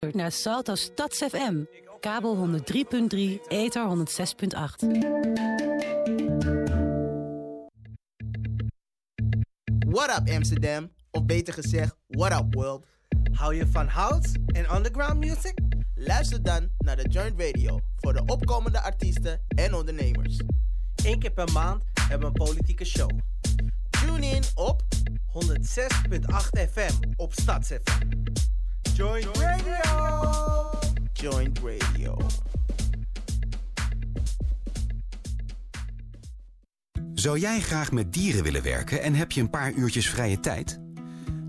naar Salto Stads FM. Kabel 103.3, ether 106.8. What up Amsterdam? Of beter gezegd, what up world? Hou je van house en underground music? Luister dan naar de Joint Radio voor de opkomende artiesten en ondernemers. Eén keer per maand hebben we een politieke show. Tune in op 106.8 FM op StadsFM. Joint Radio! Joint Radio. Zou jij graag met dieren willen werken en heb je een paar uurtjes vrije tijd?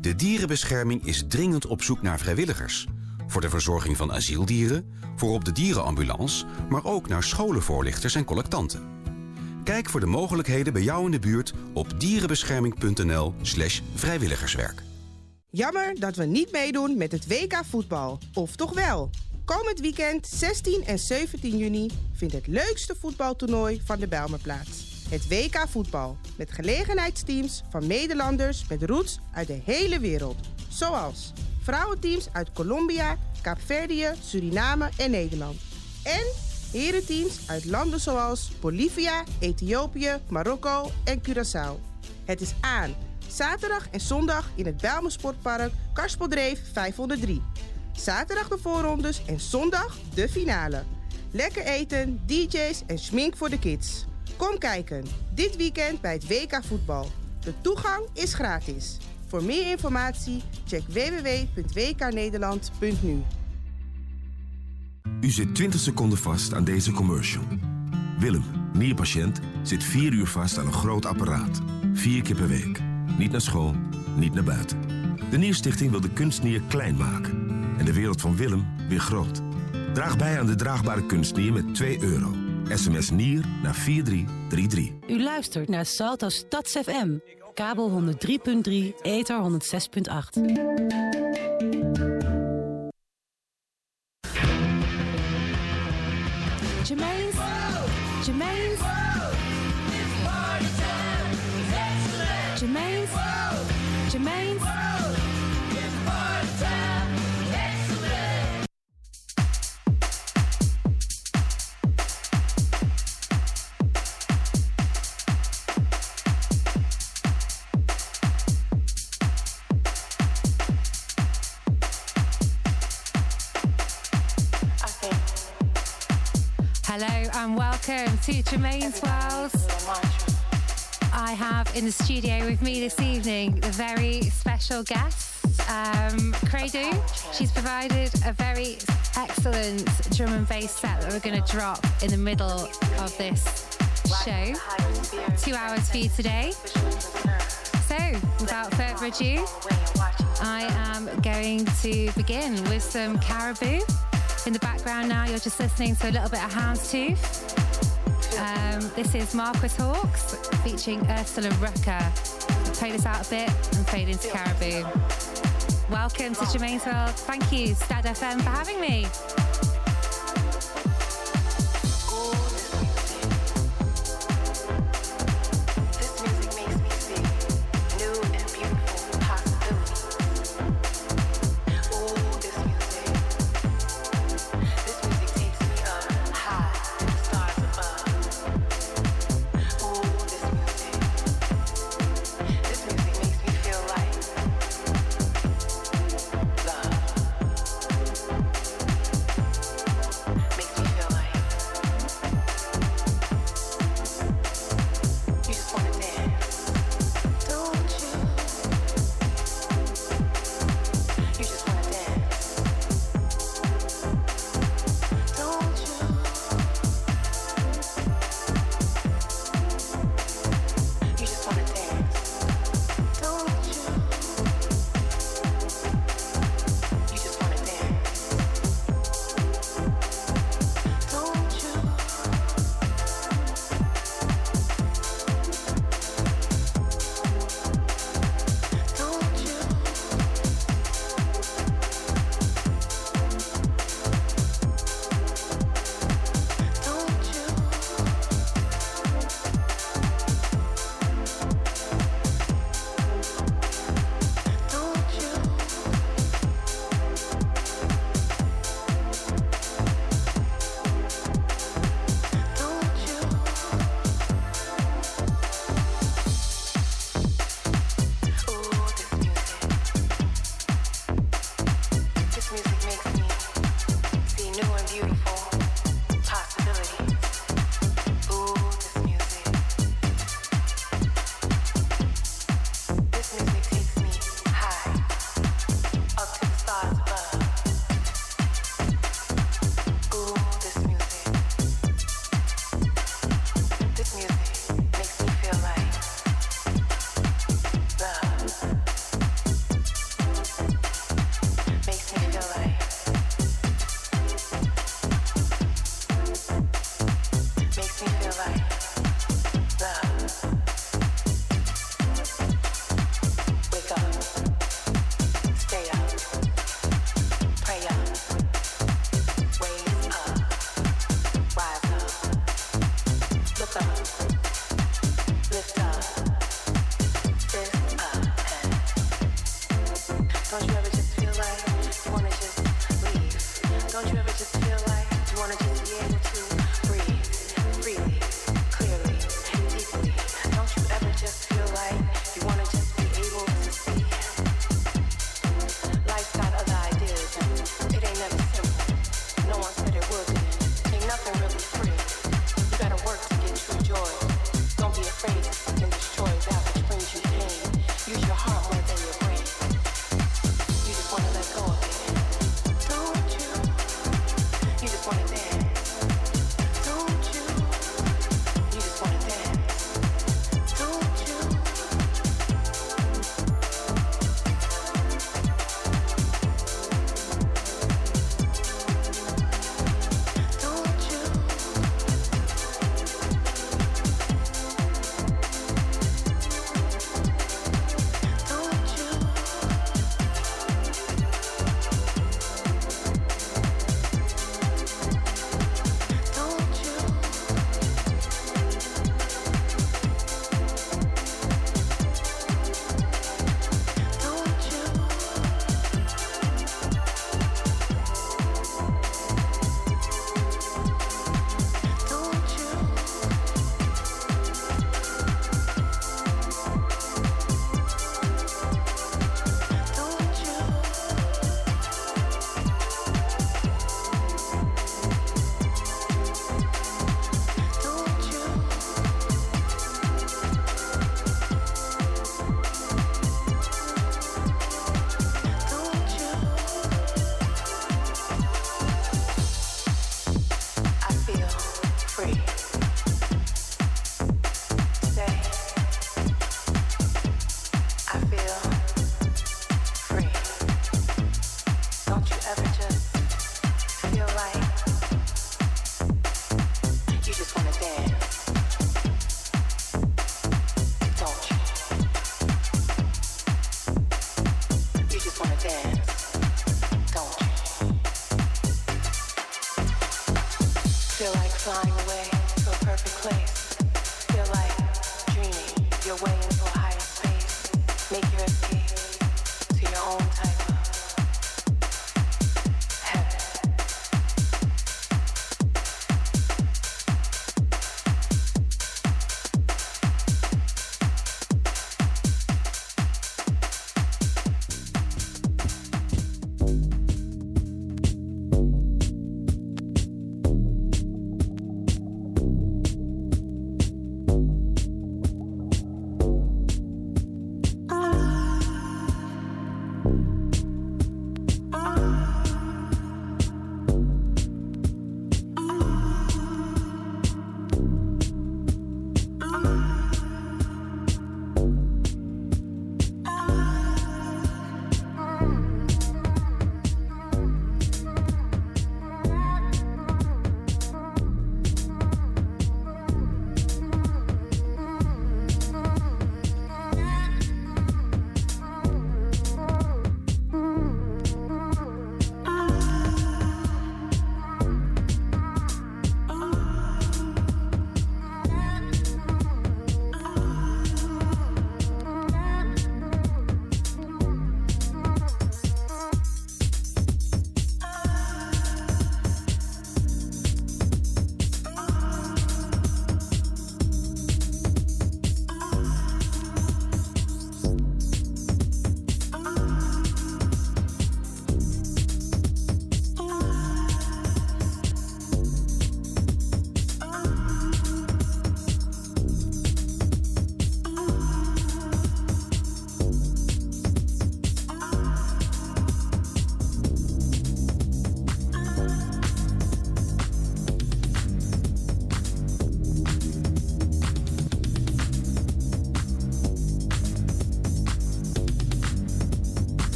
De Dierenbescherming is dringend op zoek naar vrijwilligers. Voor de verzorging van asieldieren, voor op de dierenambulance, maar ook naar scholenvoorlichters en collectanten. Kijk voor de mogelijkheden bij jou in de buurt op dierenbescherming.nl/slash vrijwilligerswerk. Jammer dat we niet meedoen met het WK voetbal. Of toch wel? Komend weekend 16 en 17 juni vindt het leukste voetbaltoernooi van de Bijlmer plaats. Het WK voetbal. Met gelegenheidsteams van Nederlanders met roots uit de hele wereld. Zoals vrouwenteams uit Colombia, Kaapverdië, Suriname en Nederland. En herenteams uit landen zoals Bolivia, Ethiopië, Marokko en Curaçao. Het is aan zaterdag en zondag in het Bijlmer Sportpark Karspeldreef 503. Zaterdag de voorrondes en zondag de finale. Lekker eten, DJ's en schmink voor de kids. Kom kijken, dit weekend bij het WK voetbal. De toegang is gratis. Voor meer informatie check www.wknederland.nu. U zit 20 seconden vast aan deze commercial. Willem, nierpatiënt, zit 4 uur vast aan een groot apparaat. Vier keer per week. Niet naar school, niet naar buiten. De Nierstichting wil de kunstnier klein maken. En de wereld van Willem weer groot. Draag bij aan de draagbare kunstnier met 2 euro. SMS NIER naar 4333. U luistert naar Salto Stads FM. Kabel 103.3, ether 106.8. Jermaine's. Jermaine's. Germaine's. Hello and welcome to Germaine's World. I have in the studio with me this evening a very special guest, um. She's provided a very excellent drum and bass set that we're going to drop in the middle of this show. Two hours for you today. So, without further ado, I am going to begin with some caribou. In the background now, you're just listening to a little bit of Houndstooth. Um, this is Marquis Hawkes featuring Ursula Rucker. Play this out a bit and fade into Caribou. Welcome to Germaine's World. Thank you, Stad FM, for having me.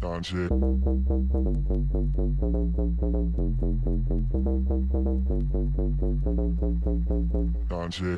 Danse. Danse.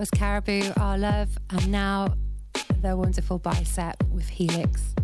Was Caribou, Our Love, and now the wonderful bicep with Helix.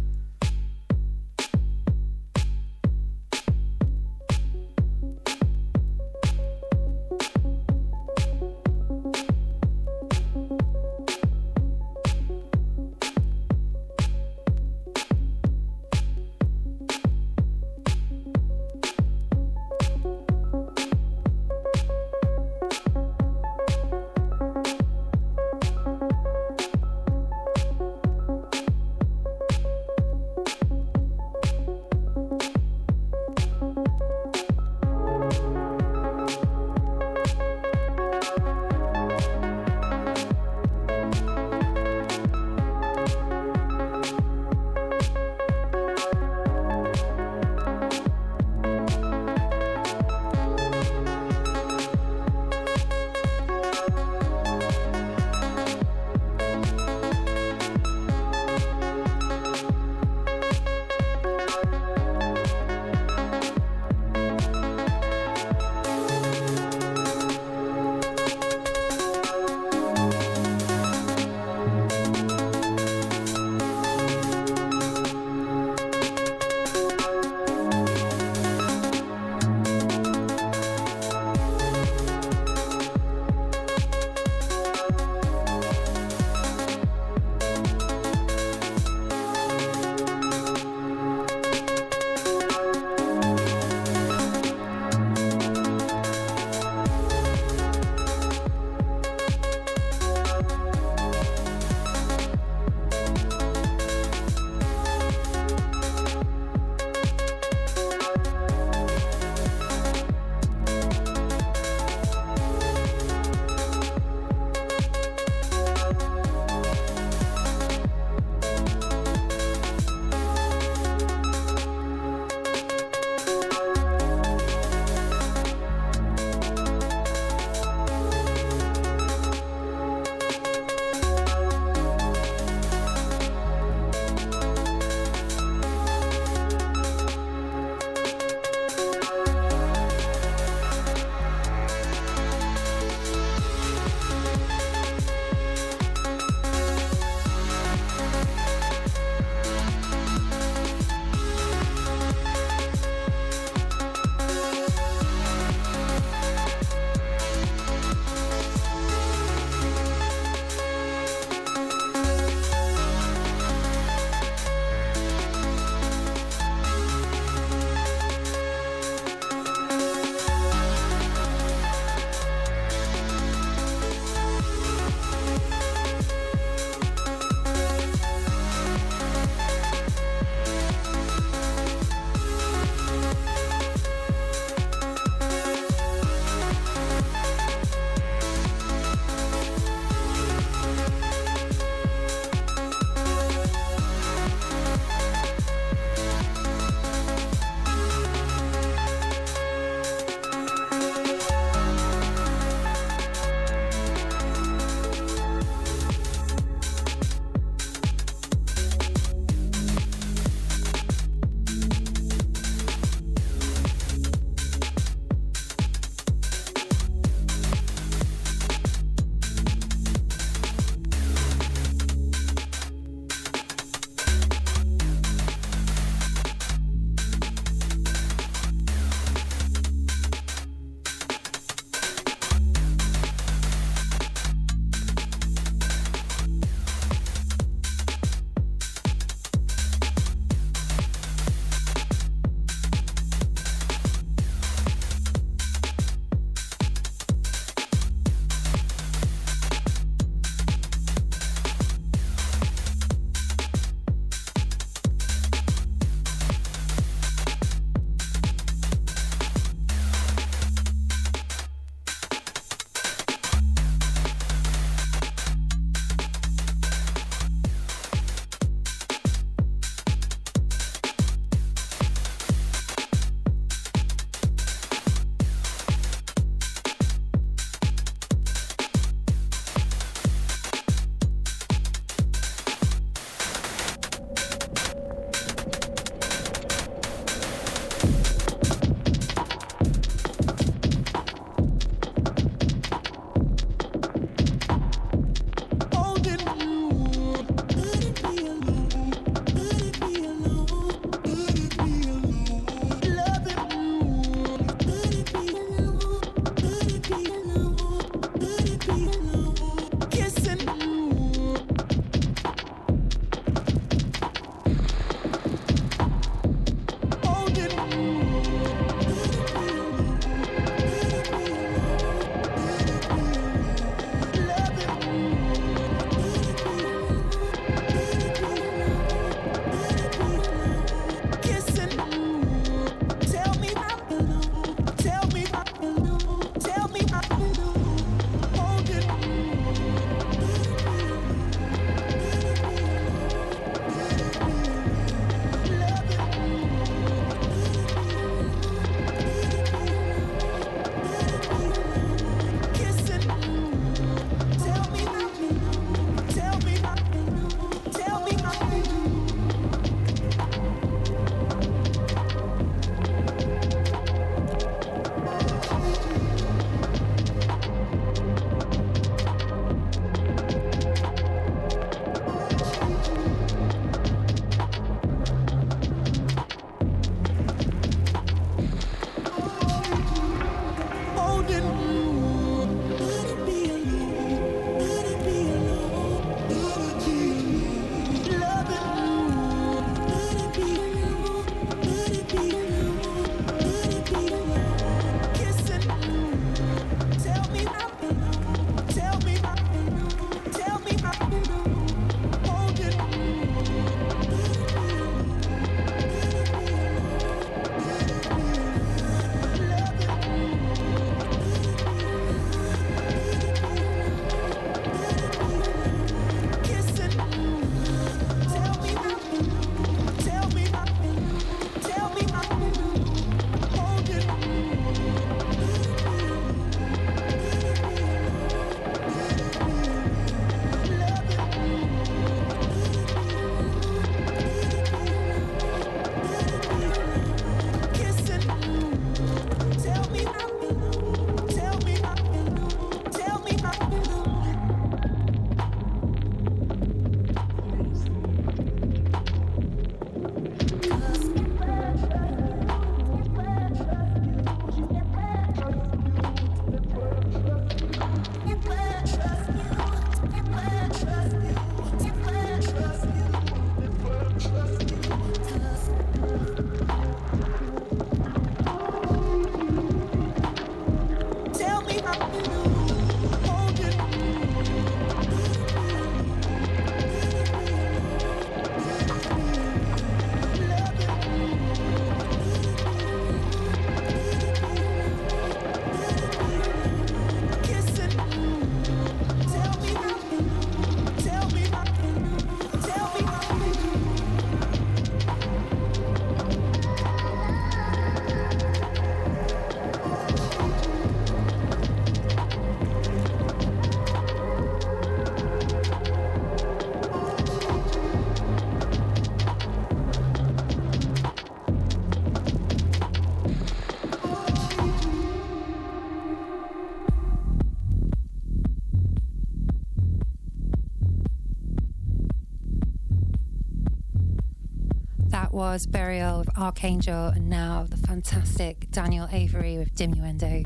With Archangel, and now the fantastic Daniel Avery with Diminuendo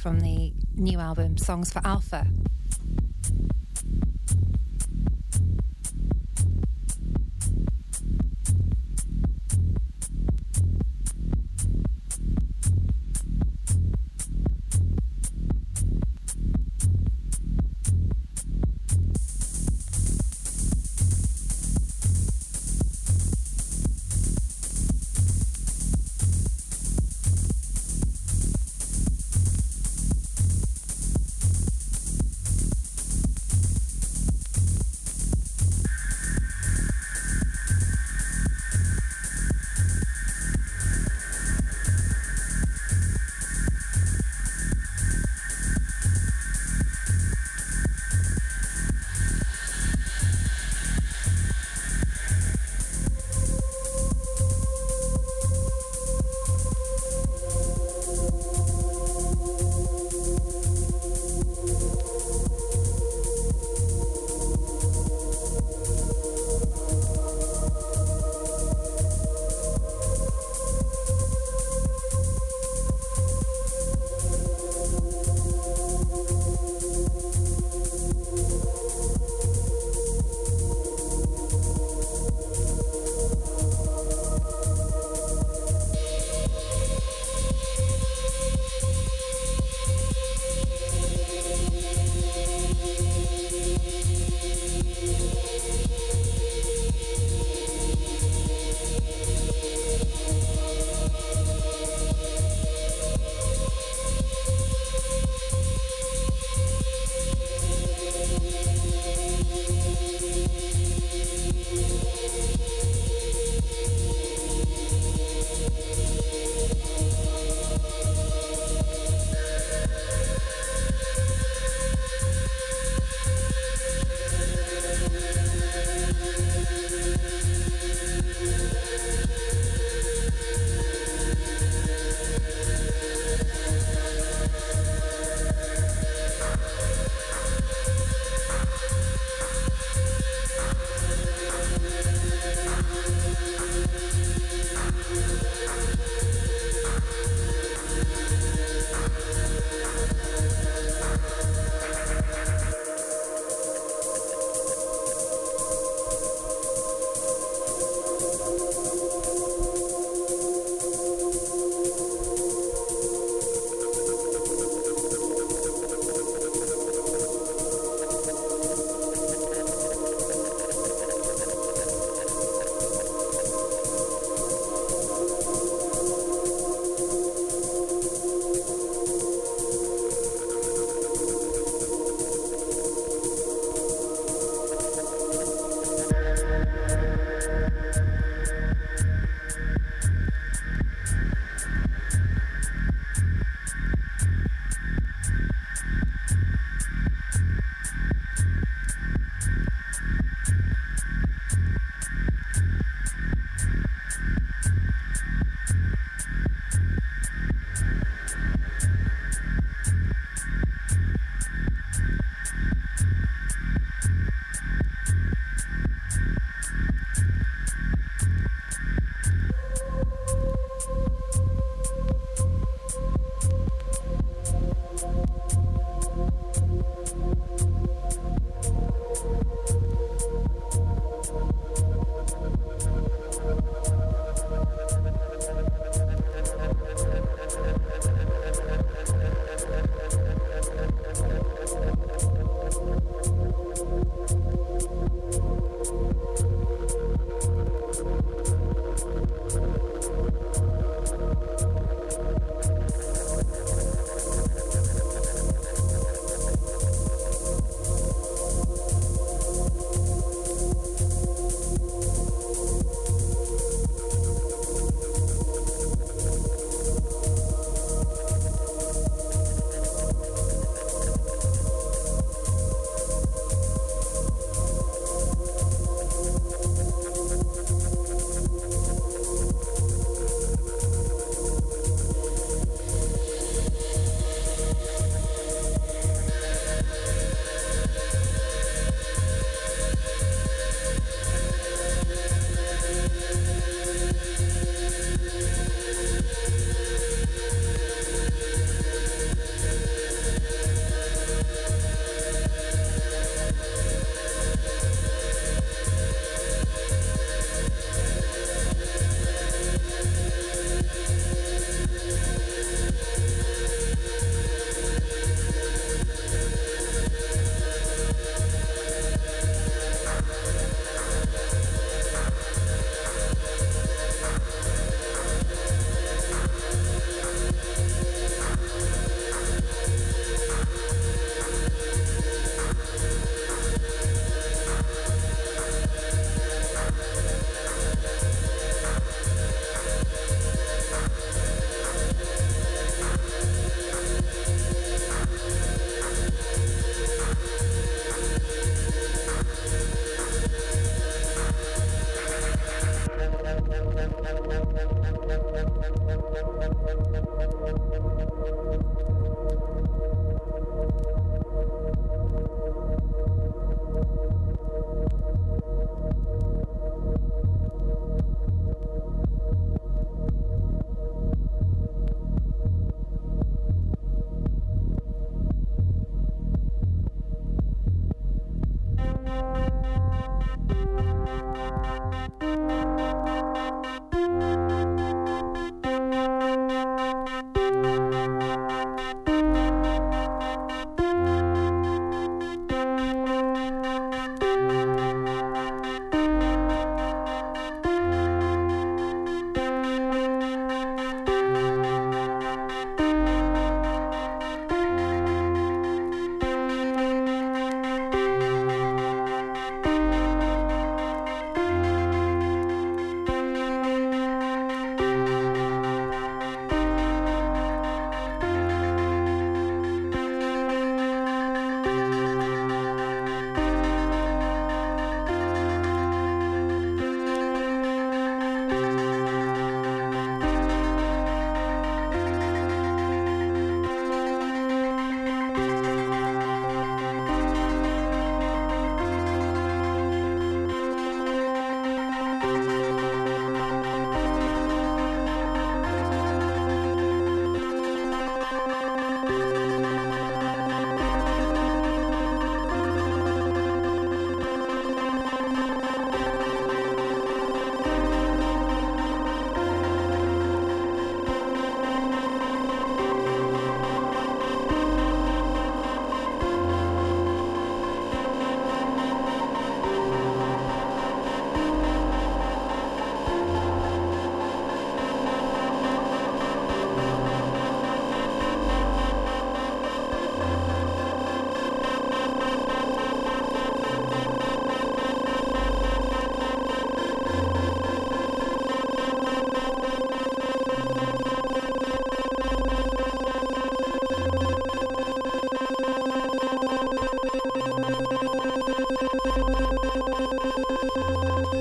from the new album Songs for Alpha.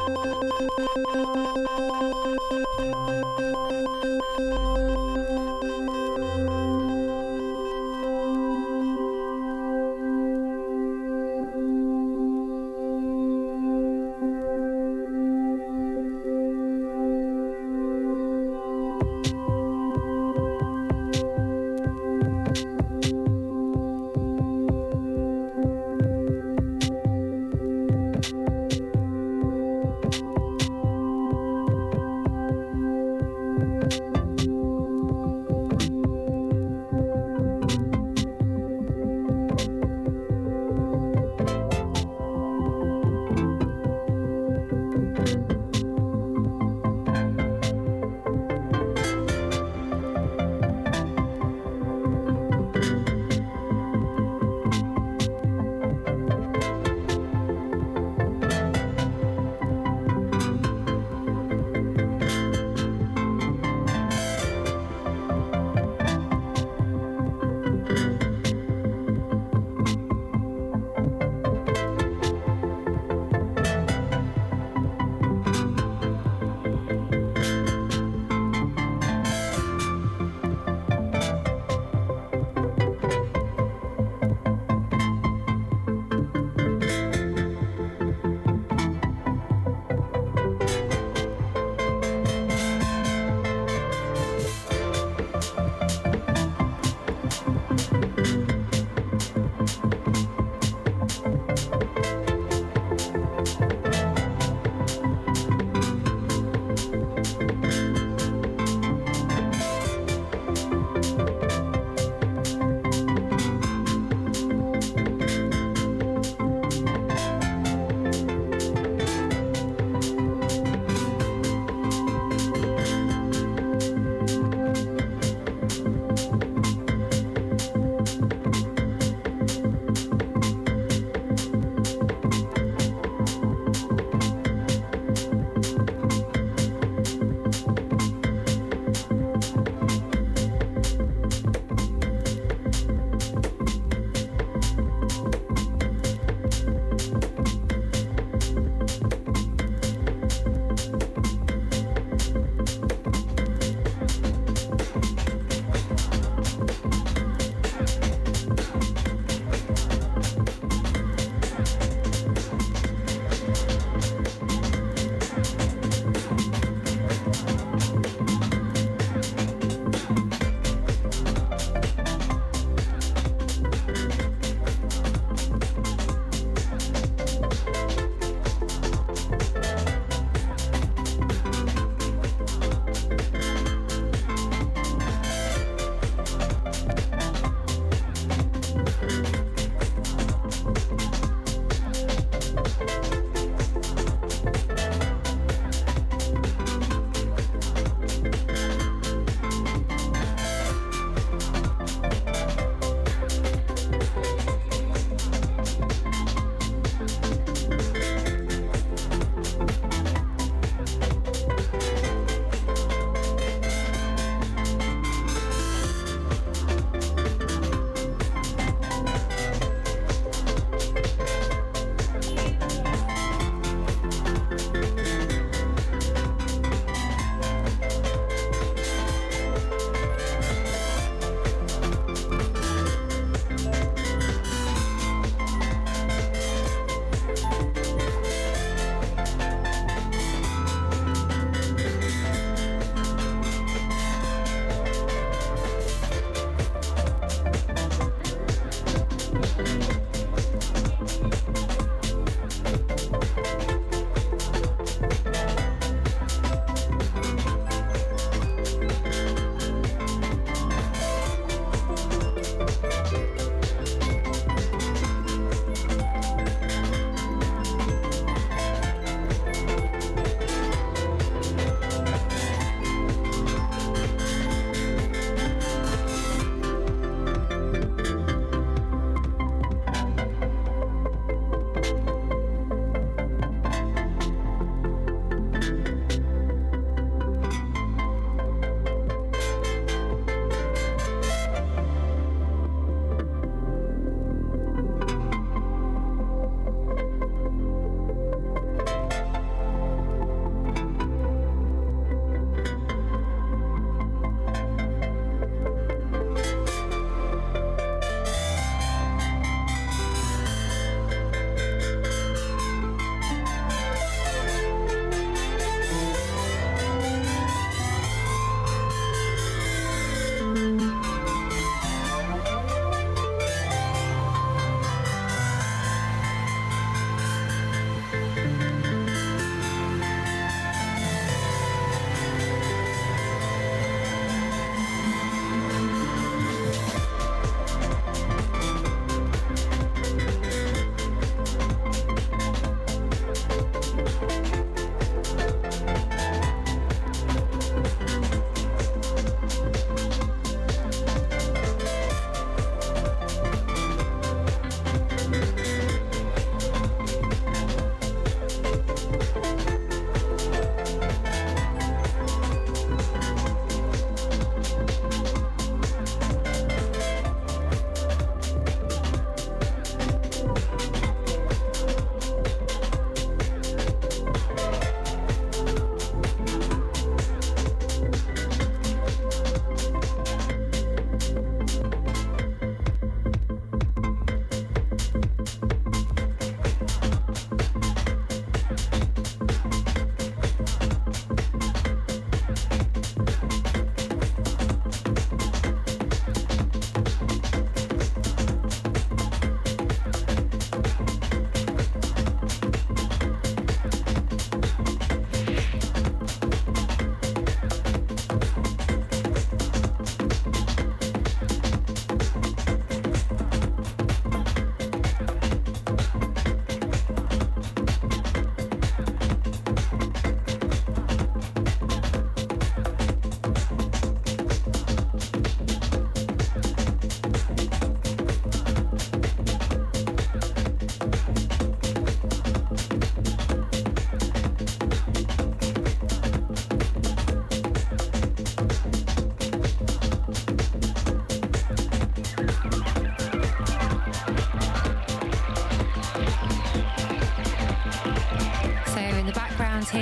Thank you.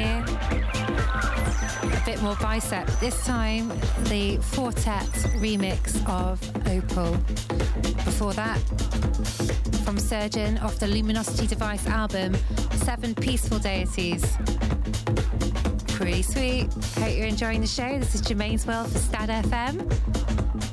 Here. A bit more bicep. This time, the Four Tet remix of Opal. Before that, from Surgeon off the Luminosity Device album, Seven Peaceful Deities. Pretty sweet. Hope you're enjoying the show. This is Germaine's World for Stad FM.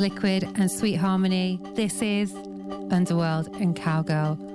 Liquid and Sweet Harmony. This is Underworld and Cowgirl.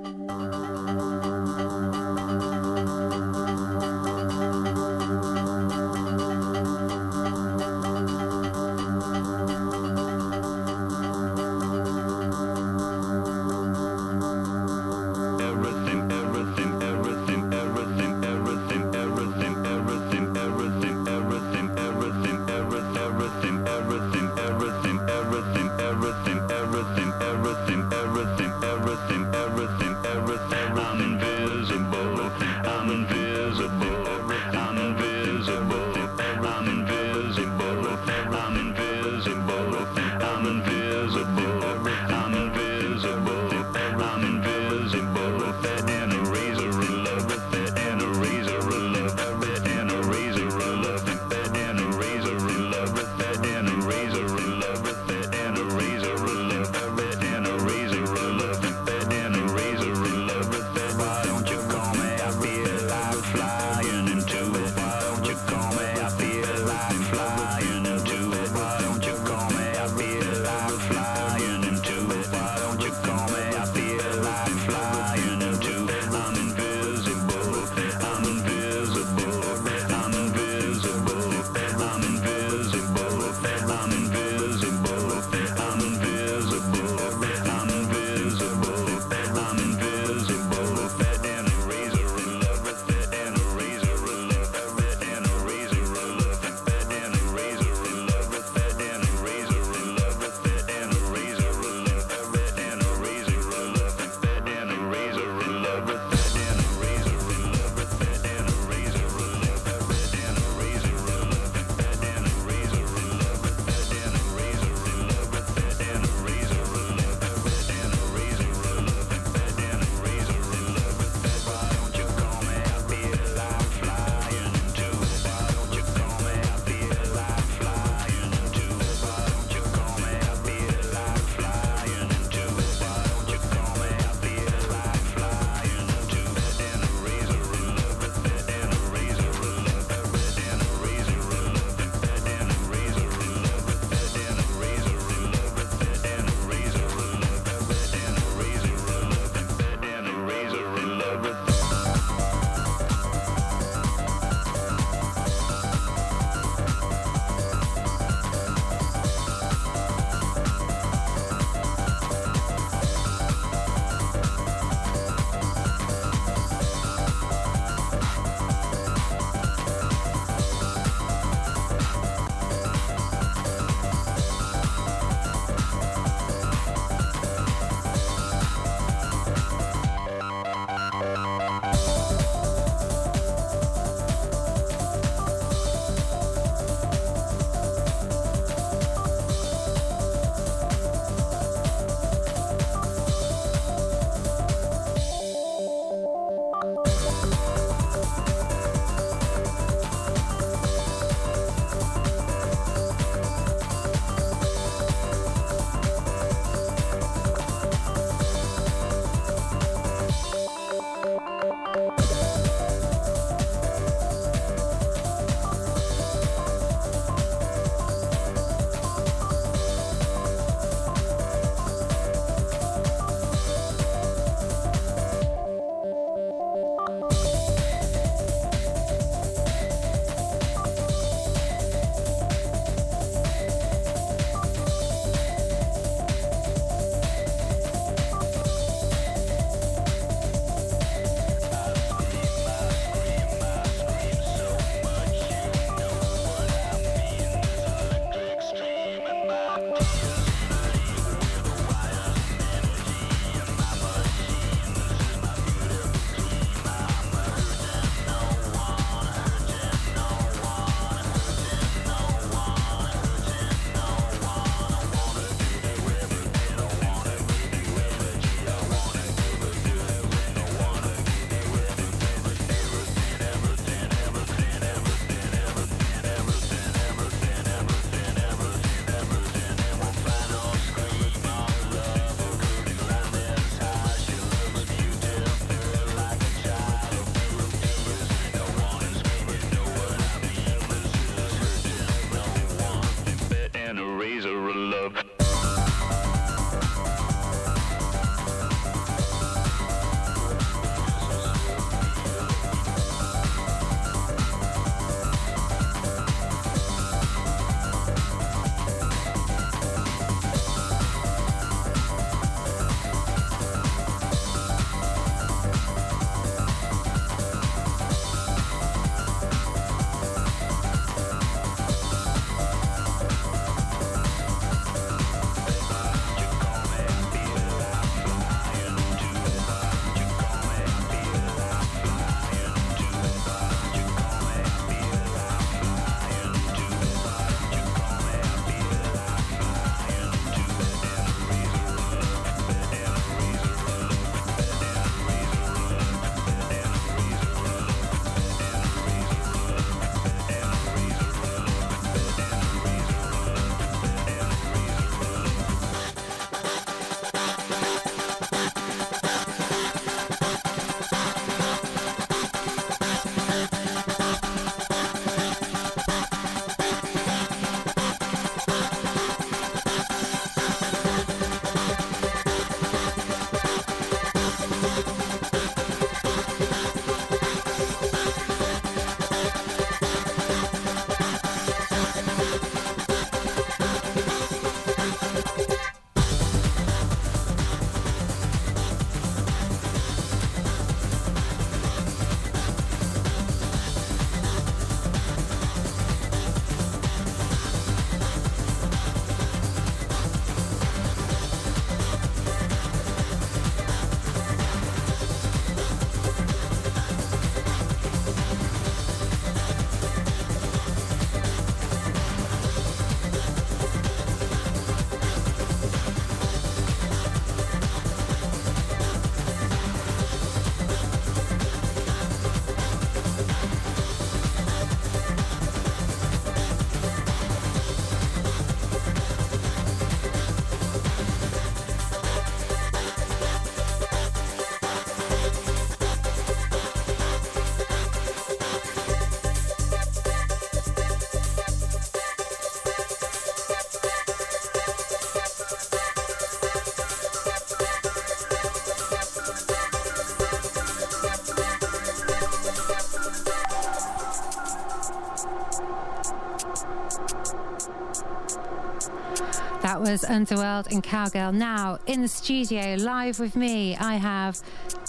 Was Underworld and Cowgirl. Now, in the studio, live with me, I have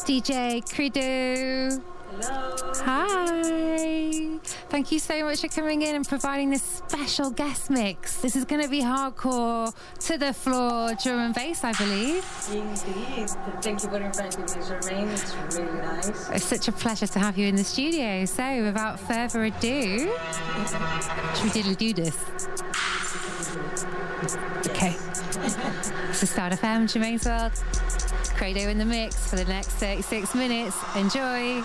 DJ Credo. Hello. Hi. Thank you so much for coming in and providing this special guest mix. This is going to be hardcore to the floor drum and bass, I believe. Indeed. Thank you for inviting me, Germaine. It's really nice. It's such a pleasure to have you in the studio. So, without further ado, should we diddly do this? This is Start FM, Germaine's World. Credo in the mix for the next 36 minutes. Enjoy.